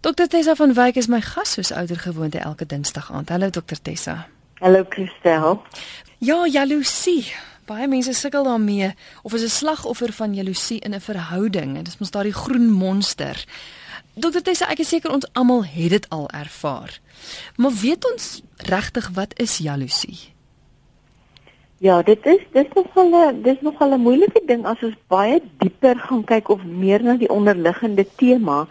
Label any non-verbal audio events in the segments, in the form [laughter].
Dr Tessa van Wyk is my gas soos ouer gewoonte elke Dinsdag aand. Hallo Dr Tessa. Hallo Christel. Ja, jaloesie. Baie mense sukkel daarmee of is 'n slagoffer van jaloesie in 'n verhouding. Dit is mos daardie groen monster. Dr Tessa, ek is seker ons almal het dit al ervaar. Maar weet ons regtig wat is jaloesie? Ja, dit is dis nogal 'n dis nogal 'n moeilike ding as ons baie dieper gaan kyk of meer na die onderliggende tema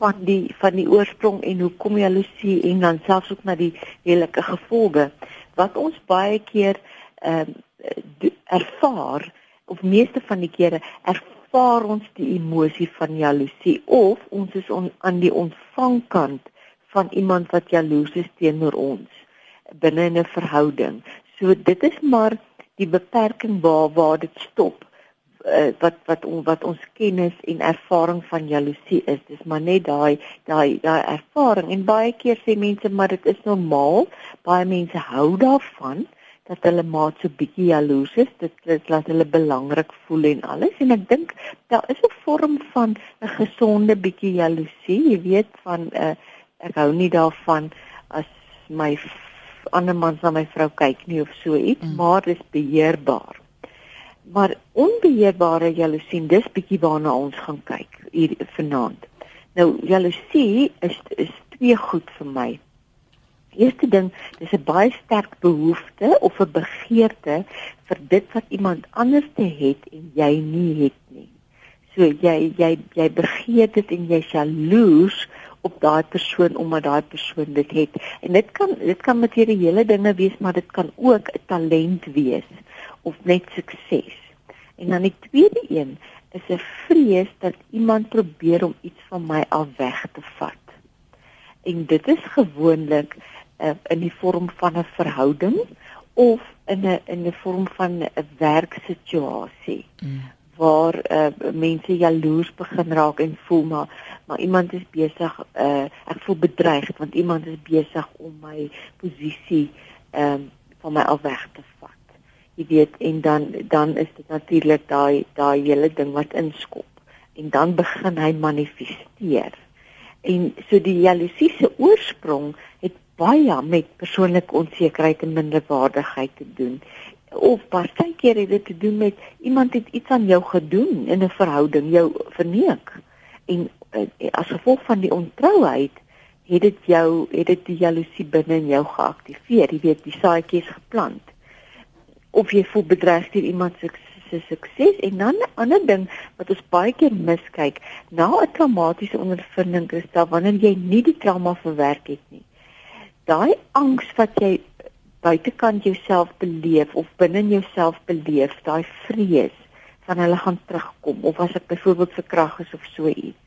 van die van die oorsprong en hoe kom jaloesie en dan selfs ook na die lelike gevolge wat ons baie keer ehm uh, ervaar of meeste van die kere ervaar ons die emosie van jaloesie of ons is on, aan die ontvangkant van iemand wat jaloers is teenoor ons binne 'n verhouding. So dit is maar die beperking waar waar dit stop uh, wat wat on, wat ons kennis en ervaring van jaloesie is. Dis maar net daai daai daai ervaring en baie keer sê mense maar dit is normaal. Baie mense hou daarvan dat hulle maat so bietjie jaloers is. Dit dit laat hulle belangrik voel en alles en ek dink daar is 'n vorm van 'n gesonde bietjie jaloesie. Jy weet van 'n uh, eh, ek hou nie daarvan as my ander man na my vrou kyk nie of so iets, mm. maar dit is beheerbaar. Maar onbeheerbare jaloesie, dis bietjie waarna ons gaan kyk hier vanaand. Nou jaloesie is is twee goed vir my. Eerste ding, dis 'n baie sterk behoefte of 'n begeerte vir dit wat iemand anders te het en jy nie het nie. So jy jy jy begeer dit en jy jaloers op daai persoon omdat daai persoon dit het. En dit kan dit kan materiële dinge wees, maar dit kan ook 'n talent wees of net sukses. En dan die tweede een is 'n vrees dat iemand probeer om iets van my af weg te vat. En dit is gewoonlik uh, in die vorm van 'n verhouding of in 'n in 'n vorm van 'n werksituasie. Mm. waar uh, mense jaloers begin raak en voel maar maar iemand is besig uh, ek voel bedreig want iemand is besig om my posisie um, van my af weg te vat jy weet en dan dan is dit natuurlik daai daai hele ding wat inskop. En dan begin hy manifesteer. En so die jaloesie se oorsprong het baie met persoonlike onsekerheid en minderwaardigheid te doen. Of partykeer het dit te doen met iemand het iets aan jou gedoen in 'n verhouding jou verneek. En uh, as gevolg van die ontrouheid het dit jou het dit die jaloesie binne in jou geaktiveer jy weet die saadjies geplant of jy voel bedreig deur iemand se sukses. En dan 'n ander ding wat ons baie keer miskyk na 'n traumatiese ondervinding is dat wanneer jy nie die trauma verwerk het nie daai angs wat jy buitekant jouself beleef of binne jouself beleef daai vrees van hulle gaan terugkom of as ek byvoorbeeld verkrag is of so iets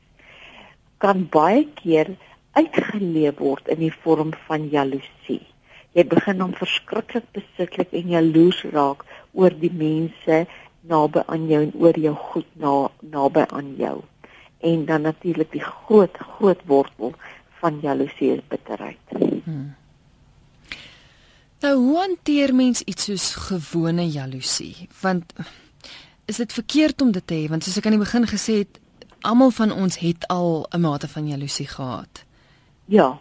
kan baie keer uitgeleef word in die vorm van jaloesie jy begin dan verskriklik besitlik en jaloers raak oor die mense naby aan jou en oor jou goed na naby aan jou. En dan natuurlik die groot groot wortel van jaloesie is bitterheid. Hmm. Nou hoe hanteer mens iets soos gewone jaloesie? Want is dit verkeerd om dit te hê? Want soos ek aan die begin gesê het, almal van ons het al 'n mate van jaloesie gehad. Ja.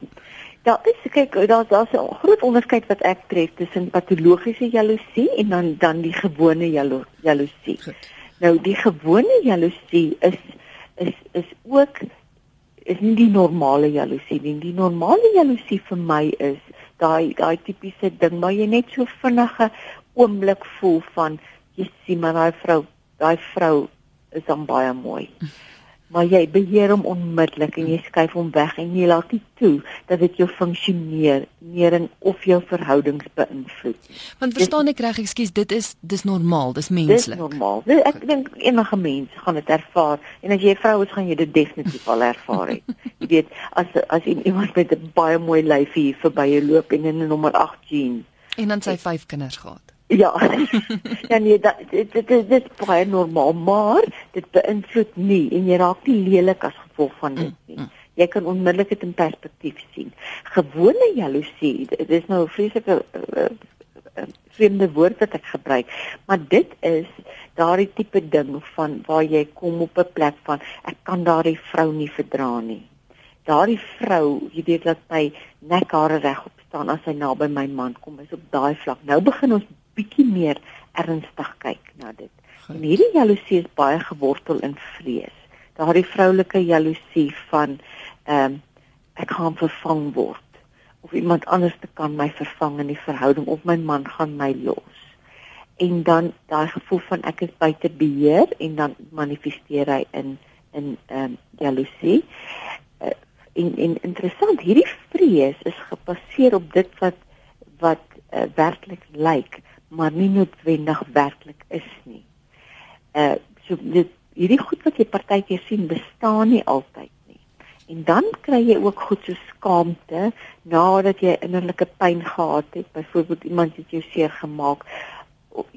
Daar is kyk daar's daar's 'n groot onderskeid wat ek tref tussen patologiese jaloesie en dan dan die gewone jalo, jaloesie. Goed. Nou die gewone jaloesie is is is ook is nie die normale jaloesie nie. Die normale jaloesie vir my is daai daai tipiese ding waar jy net so vinnige oomblik voel van jy sien maar daai vrou, daai vrou is dan baie mooi. Maar jy beheer hom onmiddellik en jy skuif hom weg en jy laat nie toe dat dit jou funksioneer meer in of jou verhoudings beïnvloed. Want verstaan ek reg, ekskuus, dit is dis normaal, dis menslik. Dis normaal. Ek dink enige mens gaan dit ervaar en as jy 'n vrou is, gaan jy dit definitief al ervaar het. [laughs] jy weet, as as iemand met 'n baie mooi lyfie verby jou loop en in 'n nommer 8 jeans en dan sy vyf kinders gehad. Ja. [laughs] ja nee, dat dit dit dit is baie normaal, maar dit beïnvloed nie en jy raak nie lelik as gevolg van dit nie. Mm, mm. Jy kan onmiddellik dit in perspektief sien. Gewone jaloesie, dit is nou 'n vreeslike uh, uh, vreemde woord wat ek gebruik, maar dit is daardie tipe ding van waar jy kom op 'n plek van ek kan daardie vrou nie verdra nie. daardie vrou, jy weet dat my nekhare regop staan as sy naby my man kom, is op daai vlak. Nou begin ons bietjie meer ernstig kyk na dit. Goed. En hierdie jaloesie is baie gewortel in vrees. Daardie vroulike jaloesie van ehm um, ek gaan vervang word of iemand anders te kan my vervang in die verhouding of my man gaan my los. En dan daai gevoel van ek is buite beheer en dan manifesteer hy in in ehm um, jaloesie. Uh, en en interessant, hierdie vrees is gebaseer op dit wat wat uh, werklik lyk, maar nie noodwendig werklik is nie. Uh so dit hierdie goed wat jy partykeer sien bestaan nie altyd nie. En dan kry jy ook goed so skaamte nadat jy innerlike pyn gehad het, byvoorbeeld iemand het jou seer gemaak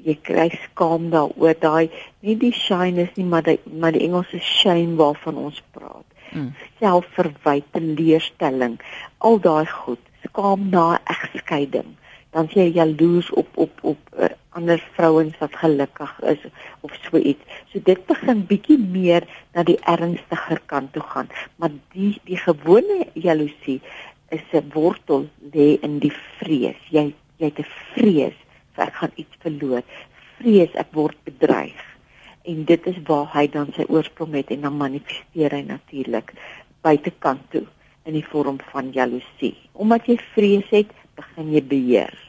jy kry skaam daaroor daai nie die shyness nie maar die maar die Engelse shame waarvan ons praat. Mm. Selfverwyte, teleurstelling, al daai goed, skaam na egskeiding dan jy jaloers op op op uh, ander vrouens wat gelukkig is of so iets. So dit begin bietjie meer na die ernstiger kant toe gaan, maar die die gewone jaloesie is 'n wortel lê in die vrees. Jy jy het 'n vrees vir ek gaan iets verloor. Vrees ek word bedreig. En dit is waar hy dan sy oorsprong het en dan manifesteer hy natuurlik buitekant toe in die vorm van jaloesie. Omdat jy vrees het, begin jy beheer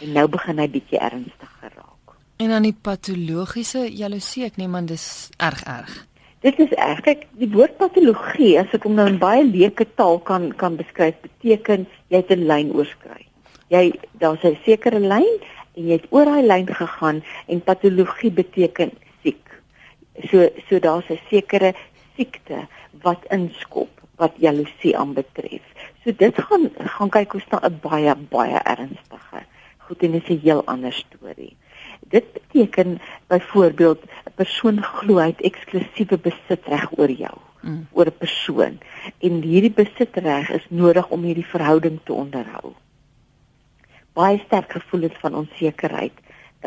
en nou begin hy bietjie ernstiger raak. En dan die patologiese jaloesie, ek neem aan dis erg erg. Dit is erg. Ek die woord patologie, as ek hom nou in baie leuke taal kan kan beskryf, beteken jy het 'n lyn oorskry. Jy daar's 'n sekere lyn en jy het oor daai lyn gegaan en patologie beteken siek. So so daar's 'n sekere siekte wat inskop wat jaloesie aanbetref. So dit gaan gaan kyk hoe staan 'n baie baie ernstige goed en dit is 'n heel ander storie. Dit beteken byvoorbeeld 'n persoon glo hy het eksklusiewe besitreg oor jou, mm. oor 'n persoon en hierdie besitreg is nodig om hierdie verhouding te onderhou. Baie sterk gevoelens van onsekerheid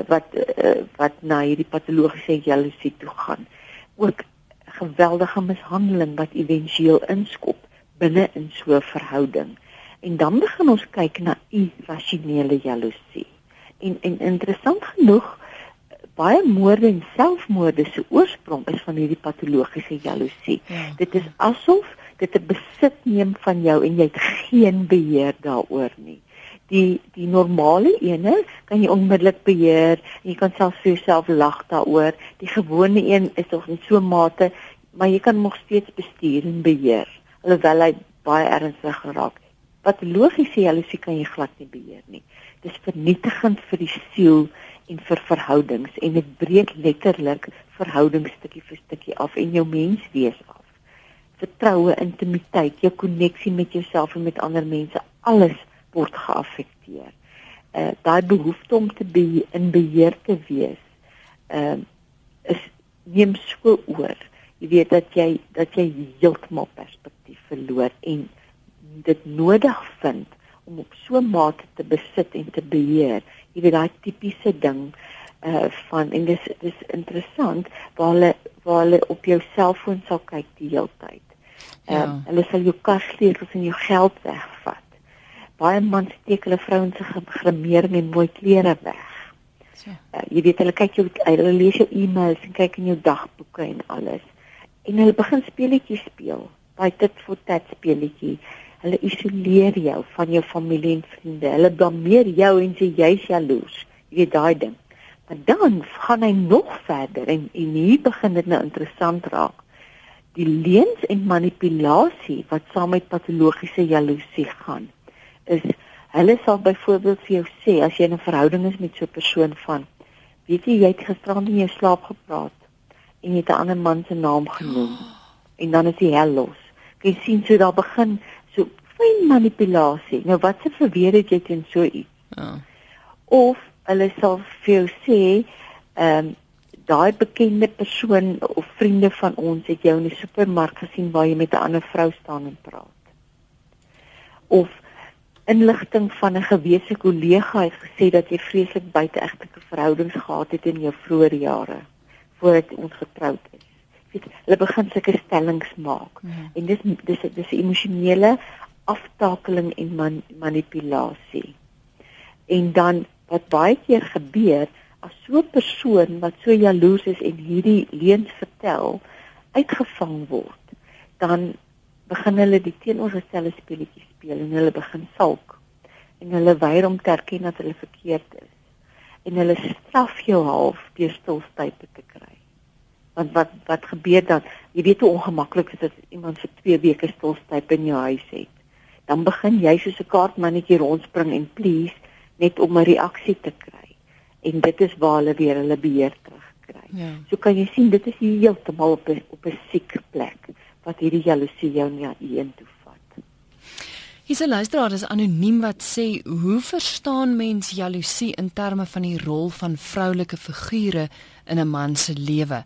wat uh, wat na hierdie patologiese jaloesie toe gaan. Ook geweldige mishandeling wat éventueel inskop binne in so 'n verhouding. En dan begin ons kyk na irrasionele jaloesie. En en interessant genoeg baie moorde en selfmoorde se oorsprong is van hierdie patologiese jaloesie. Ja. Dit is asof dit 'n besit neem van jou en jy het geen beheer daaroor nie. Die die normale ene kan jy onmiddellik beheer jy kan self vir jouself lag daaroor. Die gewone een is tog in so 'n mate, maar jy kan nog steeds bestuur en beheer alhoewel hy baie ernstig geraak patologiese jaloesie kan jy glad nie beheer nie. Dis vernietigend vir die siel en vir verhoudings en dit breek letterlik verhoudings stukkie vir stukkie af en jou menswees af. Vertroue, intimiteit, jou koneksie met jouself en met ander mense, alles word geaffekteer. Uh daai behoefte om te be in beheer te wees, ehm uh, is neem so oor. Jy weet dat jy dat jy heeltemal perspektief verloor en dit nodig vind om op so 'n mate te besit en te beheer. Jy weet daai tipiese ding uh van en dis dis interessant waar hulle waar hulle op jou selfoon sal kyk die hele tyd. Ehm ja. uh, hulle sal jou kassleutels en jou geld wegvat. Baie mans steek hulle vrouens se gremering en mooi klere weg. So. Uh, jy weet hulle kyk jou hulle lees jou e-mails en kyk in jou dagboeke en alles. En hulle begin speletjies speel. Daai dit vir tat speletjie Hulle isoleer jou van jou familie en vriende. Hulle blameer jou en sê jy's jaloers. Jy weet daai ding. Maar dan gaan hy nog verder en en hier begin dit nou interessant raak. Die leuns en manipulasie wat saam met patologiese jaloesie gaan is hulle sal byvoorbeeld vir jou sê as jy 'n verhouding is met so 'n persoon van weet jy jy het gisterand in jou slaap gepraat en jy het 'n ander man se naam genoem [gasps] en dan is hy hel los. Jy sien so daar begin So fyn manipulasie. Nou wat se verweer het jy teen so iets? Ja. Of hulle sal vir jou sê, ehm um, daai bekende persoon of vriende van ons het jou in die supermark gesien waar jy met 'n ander vrou staan en praat. Of inligting van 'n gewese kollega het gesê dat jy vreeslik buiteegtelike verhoudings gehad het in jou vroeë jare voordat ons getroud is. Weet hulle begin sulke stellings maak. Ja. En dis dis dis emosionele aftakeling en man, manipulasie. En dan wat baie keer gebeur as so 'n persoon wat so jaloers is en hierdie leuns vertel uitgevang word, dan begin hulle die teenoorgestelde speletjie speel en hulle begin sulk en hulle weier om te erken dat hulle verkeerd is en hulle straf jou half deur stilstype te kry. Want wat wat gebeur dan? Jy weet hoe ongemaklik dit is as iemand vir 2 weke stilstype in jou huis het dan begin jy soos 'n kaartmannetjie rondspring en please net om 'n reaksie te kry. En dit is waar hulle weer hulle beheer terugkry. Ja. So kan jy sien dit is heeltemal op 'n op 'n siek plek wat hierdie jaloesie jou na een toe vat. Hier's 'n luisteraar is anoniem wat sê, "Hoe verstaan mens jaloesie in terme van die rol van vroulike figure in 'n man se lewe?"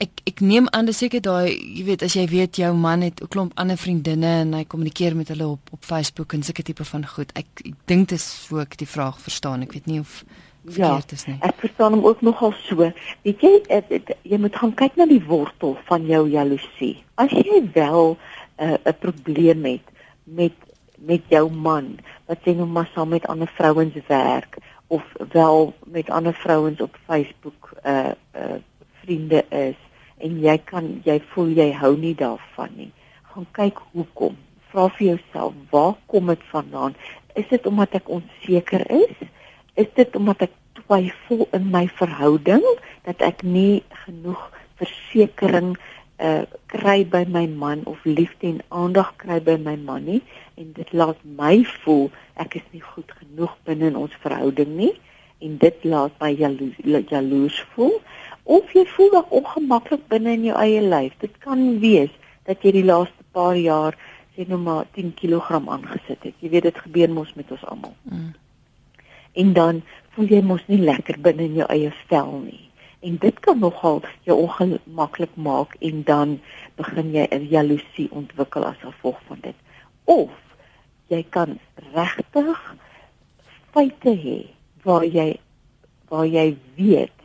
Ek ek neem aan dis seker daai jy weet as jy weet jou man het 'n klomp ander vriendinne en hy kommunikeer met hulle op op Facebook en sulke tipe van goed. Ek ek dink dit is hoe ek die vraag verstaan. Ek weet nie of verkeerd ja, is nie. Ek verstaan hom ook nogal so. Weet jy het, het, jy moet gaan kyk na die wortel van jou jaloesie. As jy wel eh, 'n uh, probleem het met met jou man wat sê nou maar saam met ander vrouens werk of wel met ander vrouens op Facebook uh uh vriende is en jy kan jy voel jy hou nie daarvan nie. Gaan kyk hoekom. Vra vir jouself, waar kom dit vandaan? Is dit omdat ek onseker is? Is dit omdat ek twyfel in my verhouding dat ek nie genoeg versekering uh kry by my man of liefde en aandag kry by my man nie en dit laat my voel ek is nie goed genoeg binne in ons verhouding nie en dit laat my jaloers jaloers voel of jy voel dalk ongemaklik binne in jou eie lyf. Dit kan wees dat jy die laaste paar jaar sê nou maar 10 kg aangesit het. Jy weet dit gebeur mos met ons almal. Mm. En dan voel jy mos nie lekker binne in jou eie vel nie. En dit kan nogal jou ongemaklik maak en dan begin jy 'n jaloesie ontwikkel as gevolg van dit. Of jy kan regtig feite hê waar jy waar jy weet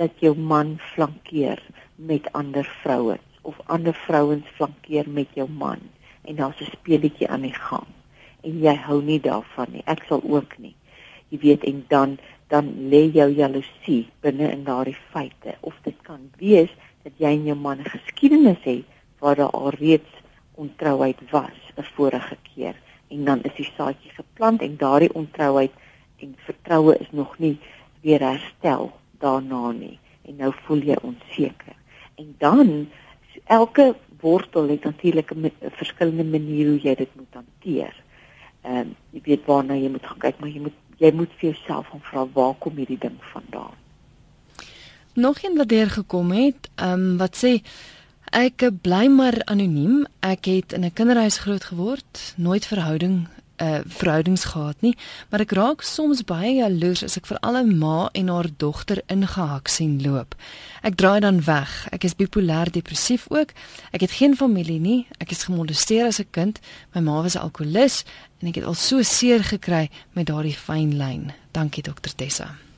dat jou man flankeer met ander vrouens of ander vrouens flankeer met jou man en daar's 'n speletjie aan die gang en jy hou nie daarvan nie. Ek sal ook nie. Jy weet en dan dan lê jou jaloesie binne in daardie feite of dit kan wees dat jy en jou man 'n geskiedenis het waar daar al reeds ontrouheid was 'n vorige keer en dan is die saadjie geplant en daardie ontrouheid en vertroue is nog nie weer herstel daarna nie en nou voel jy onseker. En dan elke wortel het natuurlik 'n verskillende manier hoe jy dit moet hanteer. Ehm um, jy weet waarna jy moet kyk, maar jy moet jy moet vir jouself vra waar kom hierdie ding vandaan? Nog een wat deur gekom het, ehm um, wat sê ek bly maar anoniem. Ek het in 'n kinderhuis groot geword, nooit verhouding uh verhoudings gehad nie, maar ek raak soms baie jaloers as ek vir alle ma en haar dogter ingehak sien loop. Ek draai dan weg. Ek is bipolêr depressief ook. Ek het geen familie nie. Ek is gemolesteer as 'n kind. My ma was 'n alkolikus en ek het al so seer gekry met daardie fyn lyn. Dankie dokter Tessa.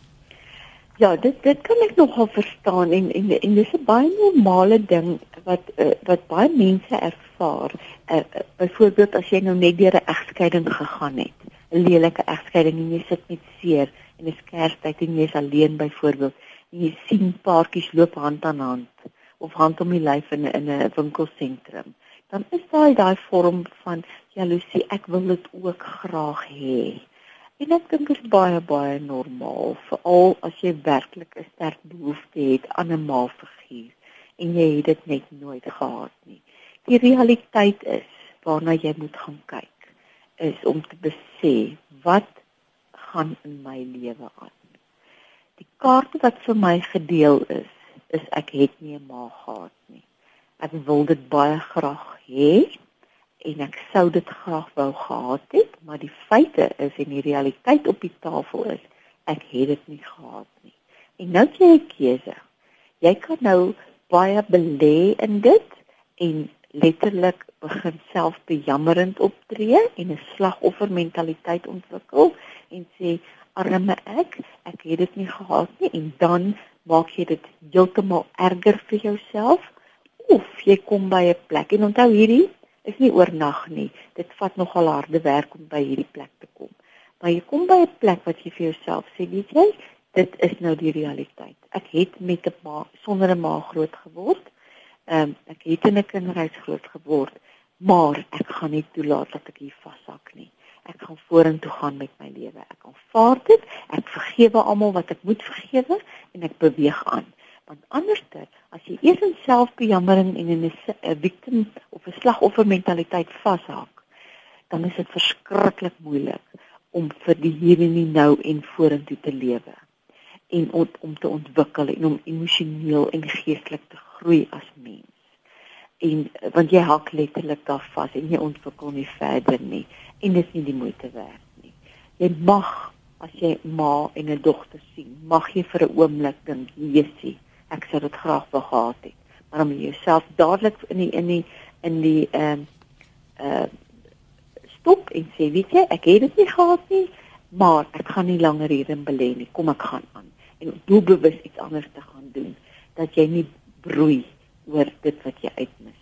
Ja, dit dit kan ek nogal verstaan en en en dis 'n baie normale ding wat uh, wat baie mense ervaar uh, byvoorbeeld as jy nou net deur 'n egskeiding gegaan het, 'n lelike egskeiding en jy sit met seer en 'n skerstyd en jy's alleen byvoorbeeld en jy sien paartjies loop hand aan hand of hand om die lyf in 'n in 'n winkelsentrum, dan is daai daai vorm van jaloesie. Ek wil dit ook graag hê. En ek dink dit is baie baie normaal, veral as jy werklik 'n sterk behoefte het aan 'n maalfiguur en jy het dit net nooit gehad nie die realiteit is waarna jy moet gaan kyk is om te besef wat gaan in my lewe aan. Die kaart wat vir my gedeel is, is ek het nie 'n ma gehad nie. Ek wil dit baie graag hê en ek sou dit graag wou gehad het, maar die feite is en die realiteit op die tafel is, ek het dit nie gehad nie. En nou jy 'n keuse. Jy kan nou baie belê in dit en letterlik begin self bejammerend optree en 'n slagoffermentaliteit ontwikkel en sê arme ek, ek het dit nie gehad nie en dan maak jy dit heeltemal erger vir jouself of jy kom by 'n plek en onthou hierdie is nie oornag nie. Dit vat nogal harde werk om by hierdie plek te kom. Maar jy kom by 'n plek wat jy vir jouself sê, weet jy, dit is nou die realiteit. Ek het met 'n ma sonder 'n ma groot geword. Ehm um, ek het in 'n kinderhuis groot geword, maar ek gaan nie toelaat dat ek hier vashak nie. Ek gaan vorentoe gaan met my lewe. Ek aanvaar dit. Ek vergewe almal wat ek moet vergewe en ek beweeg aan. Want anderster, as jy eers in selfbejammering en in 'n victim of 'n slagoffer mentaliteit vashak, dan is dit verskriklik moeilik om vir die hier en die nou en vorentoe te lewe en om, om te ontwikkel en om emosioneel en geestelik te groei as mens. En want jy hak letterlik daar vas en jy ontwikkel nie verder nie en dit is nie die moeite werd nie. Jy mag as jy ma en 'n dogter sien, mag jy vir 'n oomblik dink, Jesusie, ek sou dit graag wou gehad het. Maar om jouself dadelik in die in die in die ehm uh, uh stop en sê, weet jy, ek het dit nie gehad nie, maar ek gaan nie langer hierin belê nie. Kom ek gaan aan en doelbewus iets anders te gaan doen dat jy nie broei oor dit wat jy uitmis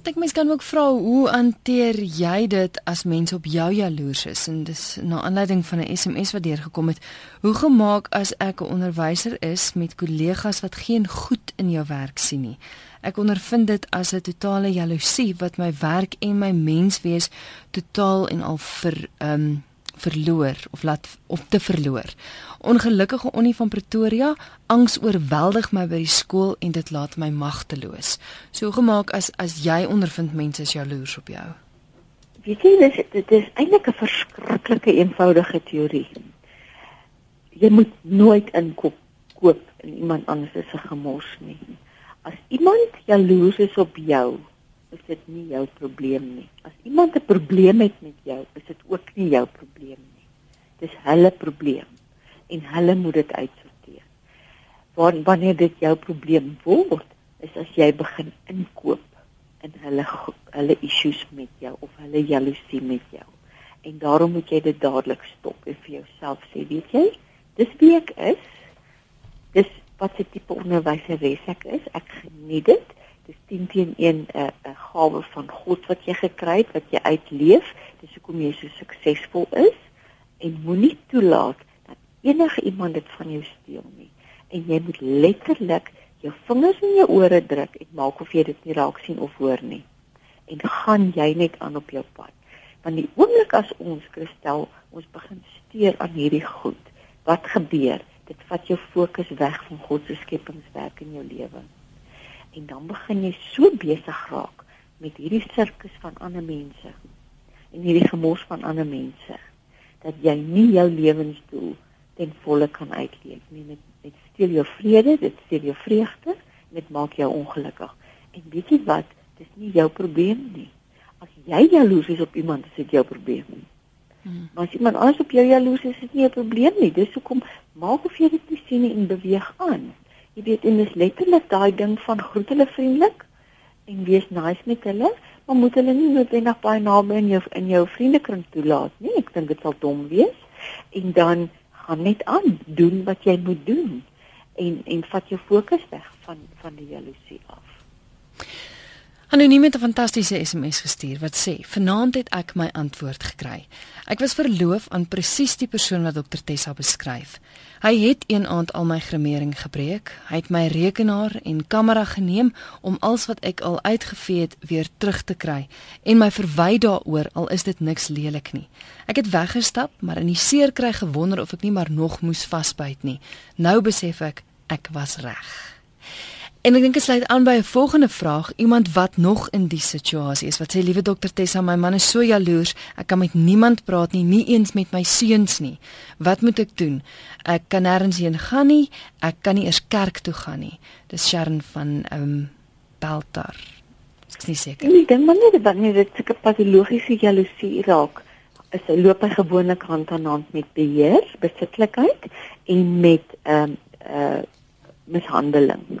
Ek dink mense kan ook vra hoe hanteer jy dit as mense op jou jaloers is en dis na aanleiding van 'n SMS wat deurgekom het. Hoe gemaak as ek 'n onderwyser is met kollegas wat geen goed in jou werk sien nie? Ek ondervind dit as 'n totale jaloesie wat my werk en my menswees totaal en al vir ehm um, verloor of laat of te verloor. Ongelukkige Onnie van Pretoria, angs oorweldig my by die skool en dit laat my magteloos. So gemaak as as jy ondervind mense is jaloers op jou. Weet jy dis dit is eintlik 'n verskriklike eenvoudige teorie. Jy moet nooit inkoop koop in iemand anders se gemors nie. As iemand jaloers is op jou, is dit nie jou probleem nie. As iemand 'n probleem het met jou, is dit ook nie jou probleem nie. Dis hulle probleem en hulle moet dit uitsorteer. Waar wanneer dit jou probleem word, is as jy begin inkoop in hulle hulle issues met jou of hulle jaloesie met jou. En daarom moet jy dit dadelik stop en vir jouself sê, weet jy, dis wie ek is. Dis wat se tipe onderwyseres ek is. Ek geniet dit dis 10 teen 1 'n 'n gawe van God wat jy gekry het wat jy uitleef dis hoekom jy so suksesvol is en moenie toelaat dat enige iemand dit van jou steel nie. En jy moet letterlik jou vingers in jou ore druk en maak of jy dit nie raak sien of hoor nie. En gaan jy net aan op jou pad. Want die oomblik as ons kristel ons begin steur aan hierdie goed wat gebeur? Dit vat jou fokus weg van God se skepingswerk in jou lewe. En dan begin jy so besig raak met hierdie sirkus van ander mense en hierdie gemors van ander mense dat jy nie jou lewensdoel ten volle kan uitleef nie. Met dit steel jou vrede dit steel jou vreugde dit maak jou ongelukkig. En weet jy wat? Dis nie jou probleem nie. As jy jaloers is op iemand is dit jou probleem hmm. maar as iemand anders op jou jaloers is is dit nie 'n probleem nie. Dis hoekom maak of jy dit nie sien en beweeg aan. Jy weet en dis letterlik daai ding van groet hulle vriendelik en wees nice met hulle, maar moet hulle nie noodwendig baie naby in jou in jou vriendekring toelaat nie. Ek dink dit sal dom wees. En dan gaan net aan doen wat jy moet doen en en vat jou fokus weg van van die jaloesie af. Anoniem het 'n fantastiese SMS gestuur wat sê: "Vanaand het ek my antwoord gekry. Ek was verloof aan presies die persoon wat Dr Tessa beskryf. Hy het een aand al my gremering gebreek. Hy het my rekenaar en kamera geneem om alles wat ek al uitgevee het weer terug te kry en my verwy daaroor al is dit niks lelik nie. Ek het weggestap, maar in die seer kry gewonder of ek nie maar nog moes vasbyt nie. Nou besef ek ek was reg." En ek dink dit sluit aan by 'n volgende vraag, iemand wat nog in die situasie is. Wat sê liewe dokter Tessa, my man is so jaloers, ek kan met niemand praat nie, nie eens met my seuns nie. Wat moet ek doen? Ek kan nêrens heen gaan nie, ek kan nie eers kerk toe gaan nie. Dis Sharon van ehm um, Beltar. Ek is nie seker. Nee, ek dink maar net dat nie dit 'n patologiese jaloesie raak. Is 'n loop hy gewoonlik hand aan hand met beheer, besitlikheid en met ehm um, uh mishandeling.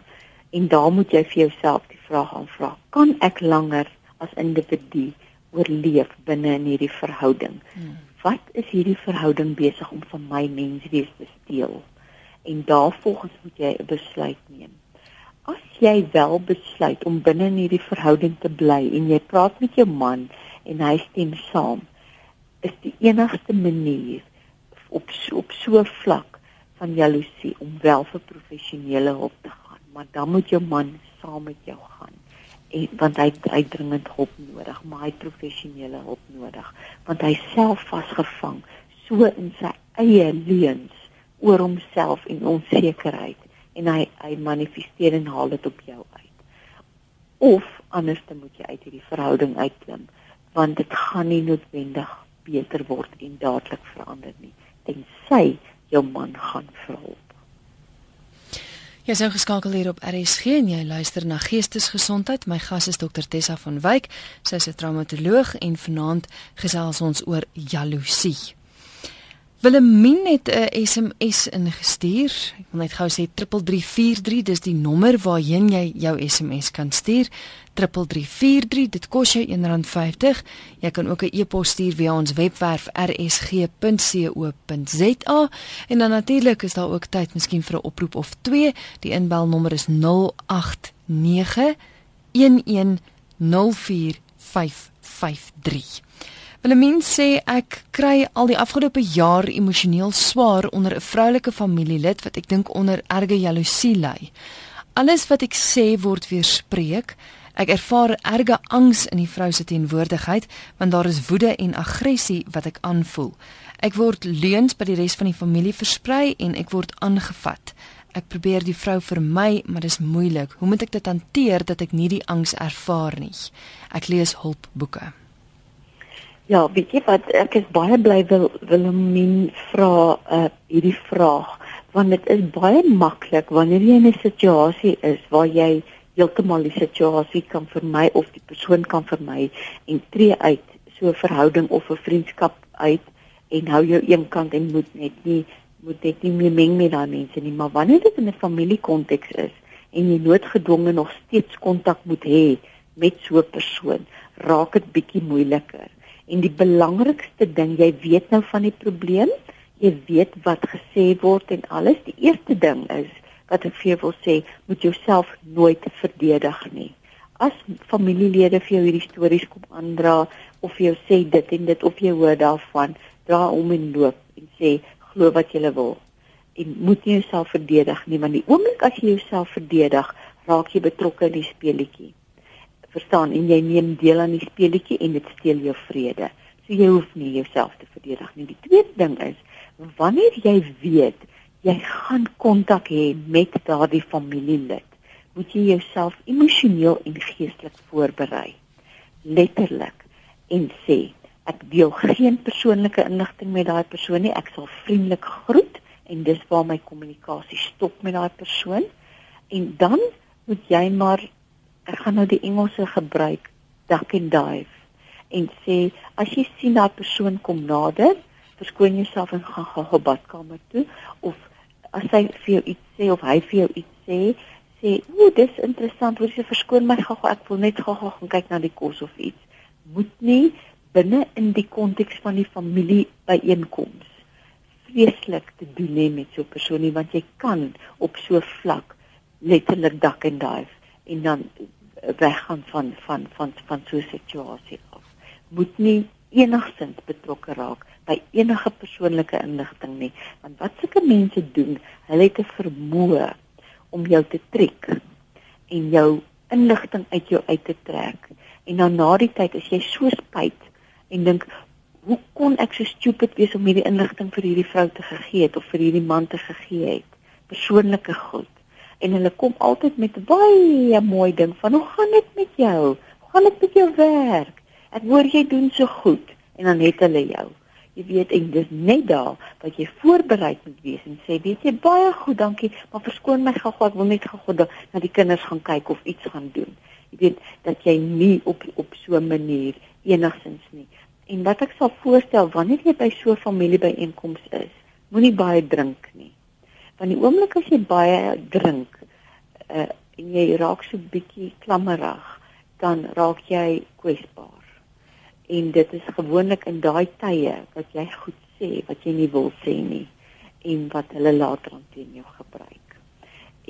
En daar moet jy vir jouself die vraag aanvra: Kan ek langer as individu oorleef binne in hierdie verhouding? Hmm. Wat is hierdie verhouding besig om van my menswees te steel? En daarvolgens moet jy 'n besluit neem. as jy wel besluit om binne in hierdie verhouding te bly en jy praat met jou man en hy stem saam, is die enigste manier op op so 'n vlak van jaloesie om wel vir professionele hulp te gaan, maar dan moet jou man saam met jou gaan. En want hy hy dringend hulp nodig, maar hy professionele hulp nodig, want hy self vasgevang so in sy eie leuns oor homself en onsekerheid en hy hy manifesteer en haal dit op jou uit. Of anders dan moet jy uit hierdie verhouding uitklim want dit gaan nie noodwendig beter word en dadelik verander nie tensy jou man gaan vir hulp. Jy is geskakel hier op RSG en jy luister na Geestesgesondheid. My gas is Dr Tessa van Wyk. Sy is 'n traumatoloog en vanaand gesels ons oor jaloesie. Willemien het 'n SMS ingestuur. Ek wil net gou sê 3343, dis die nommer waarheen jy jou SMS kan stuur. 3343, dit kos jou R1.50. Jy kan ook 'n e-pos stuur via ons webwerf rsg.co.za en dan natuurlik is daar ook tyd miskien vir 'n oproep of twee. Die inbelnommer is 089 1104553. Willemien sê ek kry al die afgelope jaar emosioneel swaar onder 'n vroulike familielid wat ek dink onder erge jaloesie ly. Alles wat ek sê word weerspreek. Ek ervaar erge angs in die vrou se teenwoordigheid want daar is woede en aggressie wat ek aanvoel. Ek word leuns by die res van die familie versprei en ek word aangevat. Ek probeer die vrou vermy, maar dit is moeilik. Hoe moet ek dit hanteer dat ek nie die angs ervaar nie? Ek lees hulpboeke. Ja, jy wat ek is baie bly wil Wilhelmien vra uh, hierdie vraag want dit is baie maklik wanneer jy in 'n situasie is waar jy heeltemal die situasie kan vermy of die persoon kan vermy en tree uit so 'n verhouding of 'n vriendskap uit en hou jou een kant en moet net nie moet net nie meer meng met daai mense nie maar wanneer dit in 'n familiekonteks is en jy noodgedwonge nog steeds kontak moet hê met so 'n persoon raak dit bietjie moeiliker En die belangrikste ding, jy weet nou van die probleem, jy weet wat gesê word en alles. Die eerste ding is wat ek vir jou wil sê, moet jouself nooit verdedig nie. As familielede vir jou hierdie stories kom aandra of vir jou sê dit en dit of jy hoor daarvan, dra om en loop en sê glo wat jy wil. En moet nie jouself verdedig nie, want die oomblik as jy jouself verdedig, raak jy betrokke in die speletjie verstaan en jy neem deel aan die speletjie en dit steel jou vrede. So jy hoef nie jouself te verdedig nie. Die tweede ding is wanneer jy weet jy gaan kontak hê met daardie familielid, moet jy jouself emosioneel en geestelik voorberei. Letterlik en sê ek deel geen persoonlike inligting met daai persoon nie. Ek sal vriendelik groet en dis waar my kommunikasie stop met daai persoon. En dan moet jy maar ek gaan nou die Engelse gebruik duck and dive en sê as jy sien daai persoon kom nader verskoon jouself en gaan gou op badkamer toe of as hy vir jou iets sê of hy vir jou iets sê sê o dis interessant word jy verskoon my gou ek wil net gou gaan kyk na die kos of iets. Moet nie binne in die konteks van die familie byeenkoms vreeslik te doen hê met so 'n persoon nie want jy kan op so vlak letterlik duck and dive en dan weggaan van van van van so 'n situasie af. Moet nie enigsins betrokke raak by enige persoonlike inligting nie, want wat sulke mense doen, hulle het 'n vermoë om jou te trek en jou inligting uit jou uit te trek. En dan na die tyd as jy so spyt en dink hoe kon ek so stupid wees om hierdie inligting vir hierdie vrou te gegee het of vir hierdie man te gegee het? Persoonlike goed en hulle kom altyd met baie mooi ding van hoe gaan dit met jou? Hoe gaan dit met jou werk? Ek hoor jy doen so goed en dan het hulle jou. Jy weet en dis net daar wat jy voorberei moet wees en sê weet jy baie goed, dankie, maar verskoon my gou, ek wil net gou na die kinders gaan kyk of iets gaan doen. Jy weet dat jy nie op op so 'n manier enigsins nie. En wat ek sal voorstel wanneer jy by so 'n familiebyeenkoms is, moenie baie drink nie want die oomblik as jy baie drink uh, en jy raak so bietjie klammerig dan raak jy kwesbaar en dit is gewoonlik in daai tye wat jy goed sê wat jy nie wil sê nie en wat hulle later aan teen jou gebruik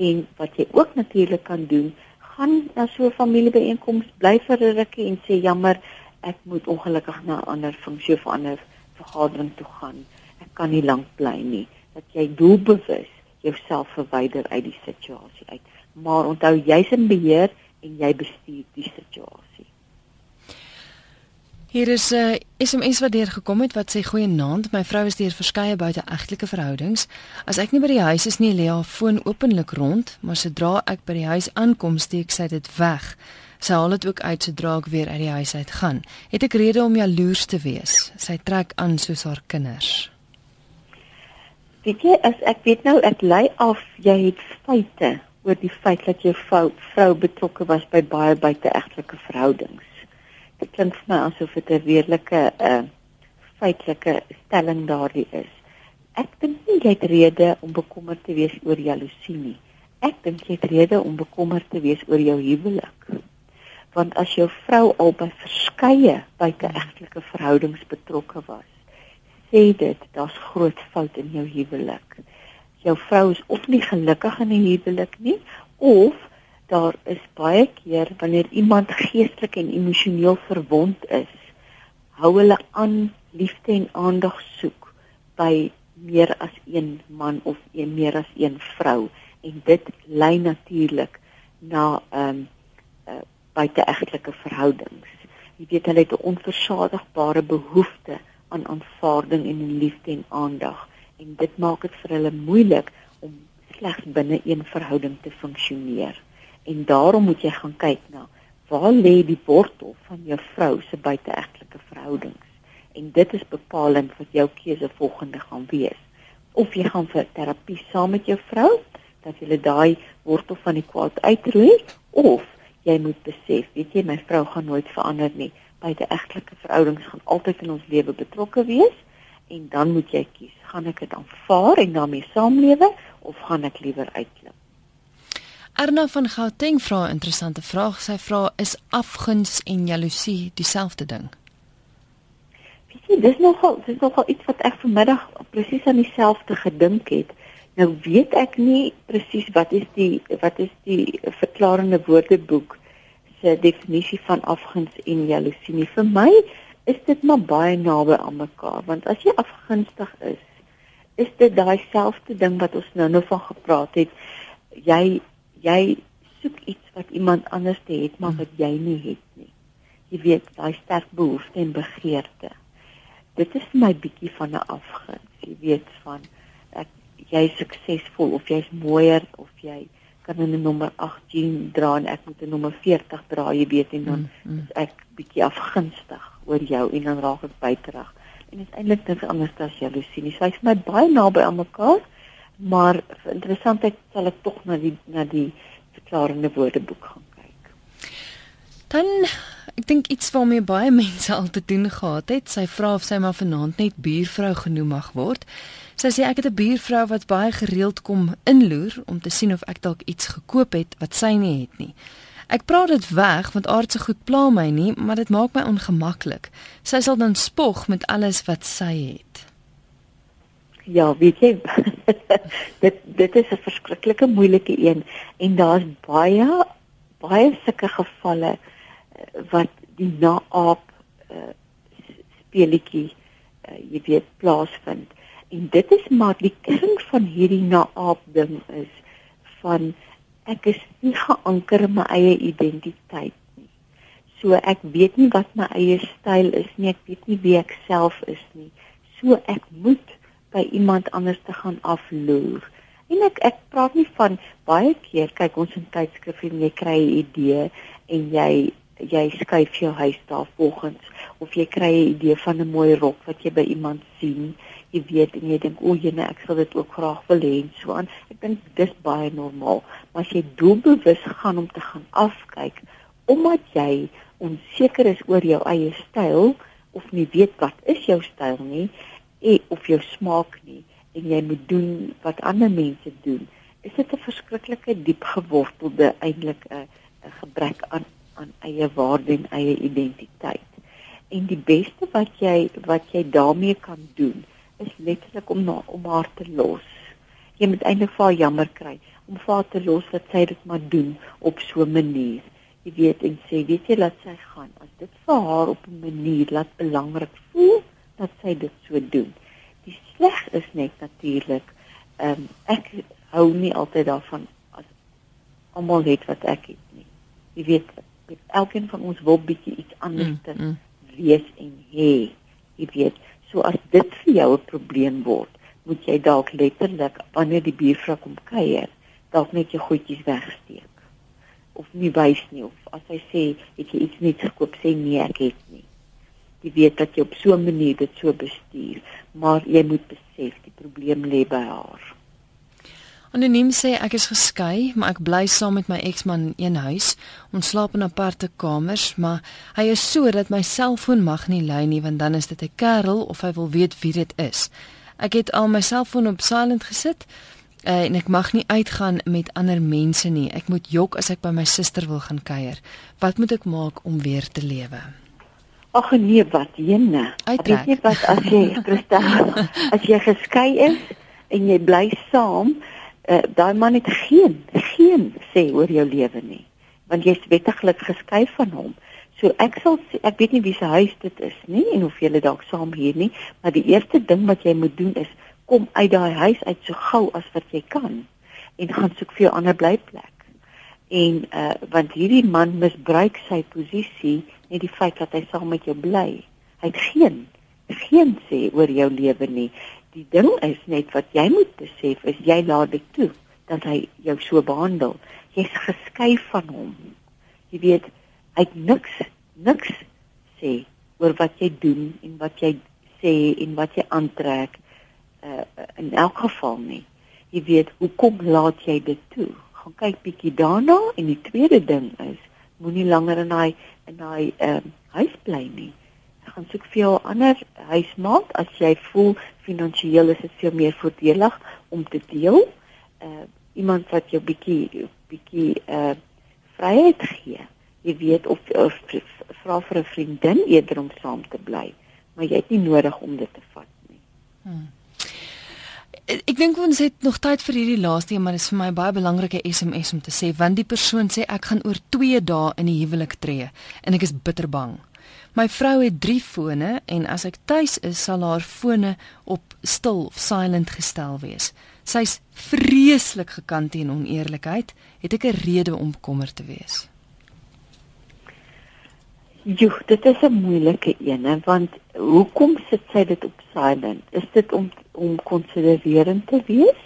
En wat jy ook natuurlik kan doen, gaan na so 'n familiebyeenkoms, bly vir 'n rukkie en sê jammer, ek moet ongelukkig na 'n ander funksie of ander vergadering toe gaan. Ek kan nie lank bly nie. Dat jy doelbewus jouself verwyder uit die situasie uit. Maar onthou jy's in beheer en jy bestuur die situasie. Hier is 'n uh, SMS wat deur gekom het wat sê goeienaand, my vrou is deur verskeie buiteegtelike verhoudings. As ek nie by die huis is nie, lê haar foon openlik rond, maar sodra ek by die huis aankom, steek sy dit weg. Sy haal dit ook uit sodra ek weer uit die huis uit gaan. Het ek rede om jaloers te wees? Sy trek aan soos haar kinders. Weet jy, as ek weet nou ek lei af jy het feite oor die feit dat jou vrou, vrou betrokke was by baie buiteegtelike verhoudings dit klink vir my asof dit 'n redelike 'n uh, feitelike stelling daardie is. Ek dink nie jy het rede om bekommerd te wees oor jaloesie nie. Ek dink jy het rede om bekommerd te wees oor jou huwelik. Want as jou vrou al by verskeie buiteegtelike verhoudings betrokke was, sê dit daar's groot fout in jou huwelik. Jou vrou is of nie gelukkig in 'n huwelik nie of daar is baie keer wanneer iemand geestelik en emosioneel verwond is, hou hulle aan liefde en aandag soek by meer as een man of een meer as een vrou en dit lei natuurlik na ehm um, uh, buiteegtelike verhoudings. Jy weet hulle het 'n onversadigbare behoefte aan aanvaarding en liefde en aandag. En dit maak dit vir hulle moeilik om slegs binne een verhouding te funksioneer. En daarom moet jy gaan kyk na waar lê die wortel van jou vrou se buiteegtelike verhoudings? En dit is bepalend wat jou keuse volgende gaan wees. Of jy gaan vir terapie saam met jou vrou dat jy daai wortel van die kwaad uitroei of jy moet besef weet jy my vrou gaan nooit verander nie buiteegtelike verhoudings gaan altyd in ons lewe betrokke wees en dan moet jy kies gaan ek dit aanvaar en daarmee saamlewe of gaan ek liewer uitklim Erna van Gauteng vra 'n interessante vraag. Sy vra: "Is afguns en jaloesie dieselfde ding?" Weet jy, dis nogal dis nogal iets wat ek vanmiddag presies aan dieselfde gedink het. Nou weet ek nie presies wat is die wat is die verklarende woordeboek se definisie van afguns en jaloesie nie. Vir my is dit maar baie naby aan mekaar, want as jy afgunstig is, is dit daai selfde ding wat ons nou nou van gepraat het. Jy jy soek iets wat iemand anders het maar wat jy nie het nie. Jy weet, daai sterk behoefte en begeerte. Dit is my bietjie van 'n afguns. Jy weet van ek jy is suksesvol of jy's mooier of jy kan 'n nommer 18 dra en ek moet 'n nommer 40 dra, jy weet en dan mm, mm. is ek bietjie afgunstig oor jou en dan raak ek buiterig. En dit is eintlik niks anders as jaloesie. Dit is my baie naby aan mekaar maar interessantheid sal ek tog na die na die verklarende woordeboek gaan kyk. Dan ek dink iets waarmee baie [laughs] mense al te doen gehad het. Sy vra of sy maar vanaand net buurvrou genoem mag word. Sy sê ek het 'n buurvrou wat baie gereeld kom inloer om te sien of ek dalk iets gekoop het wat sy nie het nie. Ek praat dit weg want aardse goed pla my nie, maar dit maak my ongemaklik. Sy sal dan spog met alles wat sy het. Ja, weet jy, [laughs] dit dit is 'n verskriklike moeilike een en daar's baie baie sulke gevalle eh, wat die naap uh, speletjie uh, jy weet plaasvind. En dit is maar die kern van hierdie naap ding is van ek is nie geanker in my eie identiteit nie. So ek weet nie wat my eie styl is nie, ek weet nie wie ek self is nie. So ek moet by iemand anders te gaan afloer. En ek ek praat nie van baie keer kyk ons in tydskrifte en jy kry 'n idee en jy jy skuif jou huis daar volgens of jy kry 'n idee van 'n mooi rok wat jy by iemand sien. Jy weet en jy dink o, jene ek sal dit ook graag wil hê en so aan. Ek dink dis baie normaal. Maar as jy doelbewus gaan om te gaan afkyk omdat jy onseker is oor jou eie styl of nie weet wat is jou styl nie e of jou smaak nie en jy moet doen wat ander mense doen, is dit 'n verskriklike diep gewortelde eintlik 'n 'n gebrek aan aan eie waarde en eie identiteit. En die beste wat jy wat jy daarmee kan doen, is letterlik om na om haar te los. Jy moet eintlik vir haar jammer kry. om vir te los dat sy dit maar doen op so 'n manier. Jy weet en sê, weet jy laat sy gaan. As dit vir haar op 'n manier laat belangrik voel dat sy dit so doen. Die sleg is net natuurlik, ehm um, ek hou nie altyd daarvan as almal het wat ek het nie. Jy weet, elkeen van ons wil bietjie iets anders mm, mm. wees en hê. Jy weet, so as dit vir jou 'n probleem word, moet jy dalk letterlik wanneer die buurvrou kom kuier, dalk net jou goedjies wegsteek of nie wys nie of as hy sê het jy iets net gekoop sê nee ek het nie. Jy weet dat jy op so 'n manier dit so bestuur, maar jy moet besef die probleem lê by haar. Anoniem sê ek is geskei, maar ek bly saam met my eksman in een huis. Ons slaap in aparte kamers, maar hy is so dat my selfoon mag nie lui nie want dan is dit 'n kerel of hy wil weet wie dit is. Ek het al my selfoon op silent gesit uh, en ek mag nie uitgaan met ander mense nie. Ek moet jok as ek by my suster wil gaan kuier. Wat moet ek maak om weer te lewe? Ag nee, wat jene. Weet jy wat as jy Christel, [laughs] as jy geskei is en jy bly saam, uh, daai man het geen geen sê oor jou lewe nie, want jy's wettiglik geskei van hom. So ek sal ek weet nie wie se huis dit is nie en of julle dalk saam hier nie, maar die eerste ding wat jy moet doen is kom uit daai huis uit so gou as wat jy kan en gaan soek vir 'n ander blyplek. En uh want hierdie man misbruik sy posisie net die feit dat hy saam met jou bly. Hy het geen geen sê oor jou lewe nie. Die ding is net wat jy moet besef is jy laat dit toe dat hy jou so behandel. Jy's geskei van hom. Jy weet hy het niks niks sê oor wat jy doen en wat jy sê en wat jy aantrek uh, in elk geval nie. Jy weet, hoekom laat jy dit toe? Gaan kyk bietjie daarna en die tweede ding is, moenie langer in daai in daai ehm uh, huis bly nie. Gaan soek vir jou 'n ander huismaat as jy voel finansiëel is dit veel meer voordelig om te deel. Uh iemand wat jou bietjie bietjie uh vryheid gee. Jy weet of, of vra vir 'n vriendin eerder om saam te bly, maar jy het nie nodig om dit te vat nie. Hmm ek dink ons het nog tyd vir hierdie laaste een, maar dit is vir my baie belangrike SMS om te sê want die persoon sê ek gaan oor 2 dae in die huwelik tree en ek is bitter bang. My vrou het 3 fone en as ek tuis is sal haar fone op stil of silent gestel wees. Sy's vreeslik gekant teen oneerlikheid. Het ek 'n rede om kommer te wees? Jo, dit is 'n moeilike een, want hoekom sit sy dit op silent? Is dit om om konsidererend te wees?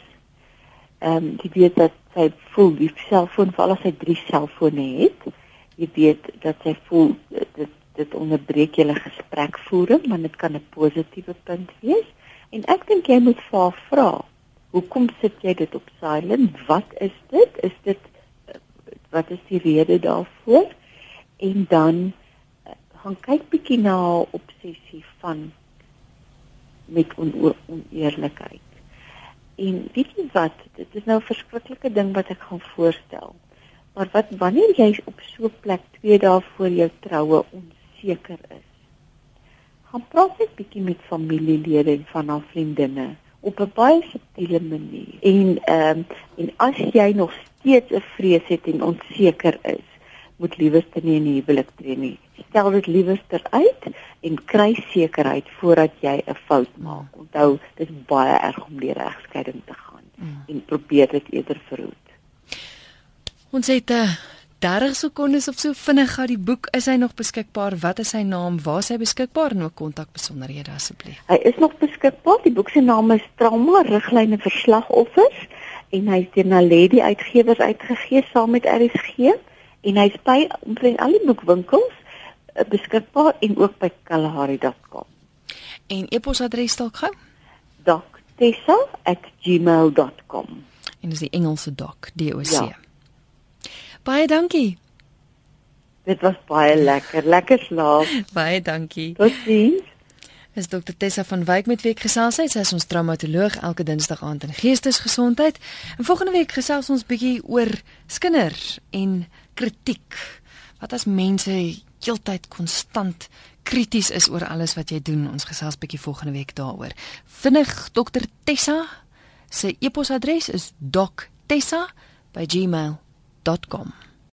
Ehm um, jy weet dat sy voel die selfoon val as sy drie selfone het. Jy weet dat sy voel dit dit onderbreek julle gesprekvoering, maar dit kan 'n positiewe punt wees. En ek dink jy moet vir haar vra, hoekom sit jy dit op silent? Wat is dit? Is dit wat is die rede daarvoor? En dan gaan kyk bietjie na haar obsessie van met oneerlikheid. En weet jy wat, dit is nou 'n verskriklike ding wat ek gaan voorstel. Maar wat wanneer jy op so 'n plek 2 dae voor jou troue onseker is? Gaan praat net bietjie met familielede en van haar vriendinne op 'n baie subtiele manier. En ehm um, en as jy nog steeds 'n vrees het en onseker is, moet liewerste nie in die huwelik tree nie. Stel dit liewerste uit en kry sekerheid voordat jy 'n fout maak. Onthou, dit is baie erg om deur egskeiding te gaan mm. en probeer dit eerder verhoed. Ons het 'n uh, 30 sekondes of so vinnig gehad die boek is hy nog beskikbaar wat is sy naam waar is hy beskikbaar en ook kontak besonderhede asseblief hy is nog beskikbaar die boek se naam is trauma riglyne vir slagoffers en hy is deur Naledi uitgewers uitgegee saam met RSG en hy's by omtrent al die boekwinkels uh, beskikbaar en ook by kalahari.com. En e-posadres dalk gou? doctessa@gmail.com. En dis die Engelse doc, D O C. Ja. Baie dankie. Dit was baie lekker, lekker slaap. [laughs] baie dankie. Totsiens. Is Dr Tessa van Wyk met week gesels hy, sy is ons traumatoloog elke Dinsdag aand in Geestesgesondheid. En volgende week gesels ons bietjie oor skinder en kritiek. Wat as mense heeltyd konstant krities is oor alles wat jy doen? Ons gesels bietjie volgende week daaroor. Vinnig Dr Tessa se e-posadres is doctessa by gmail.com.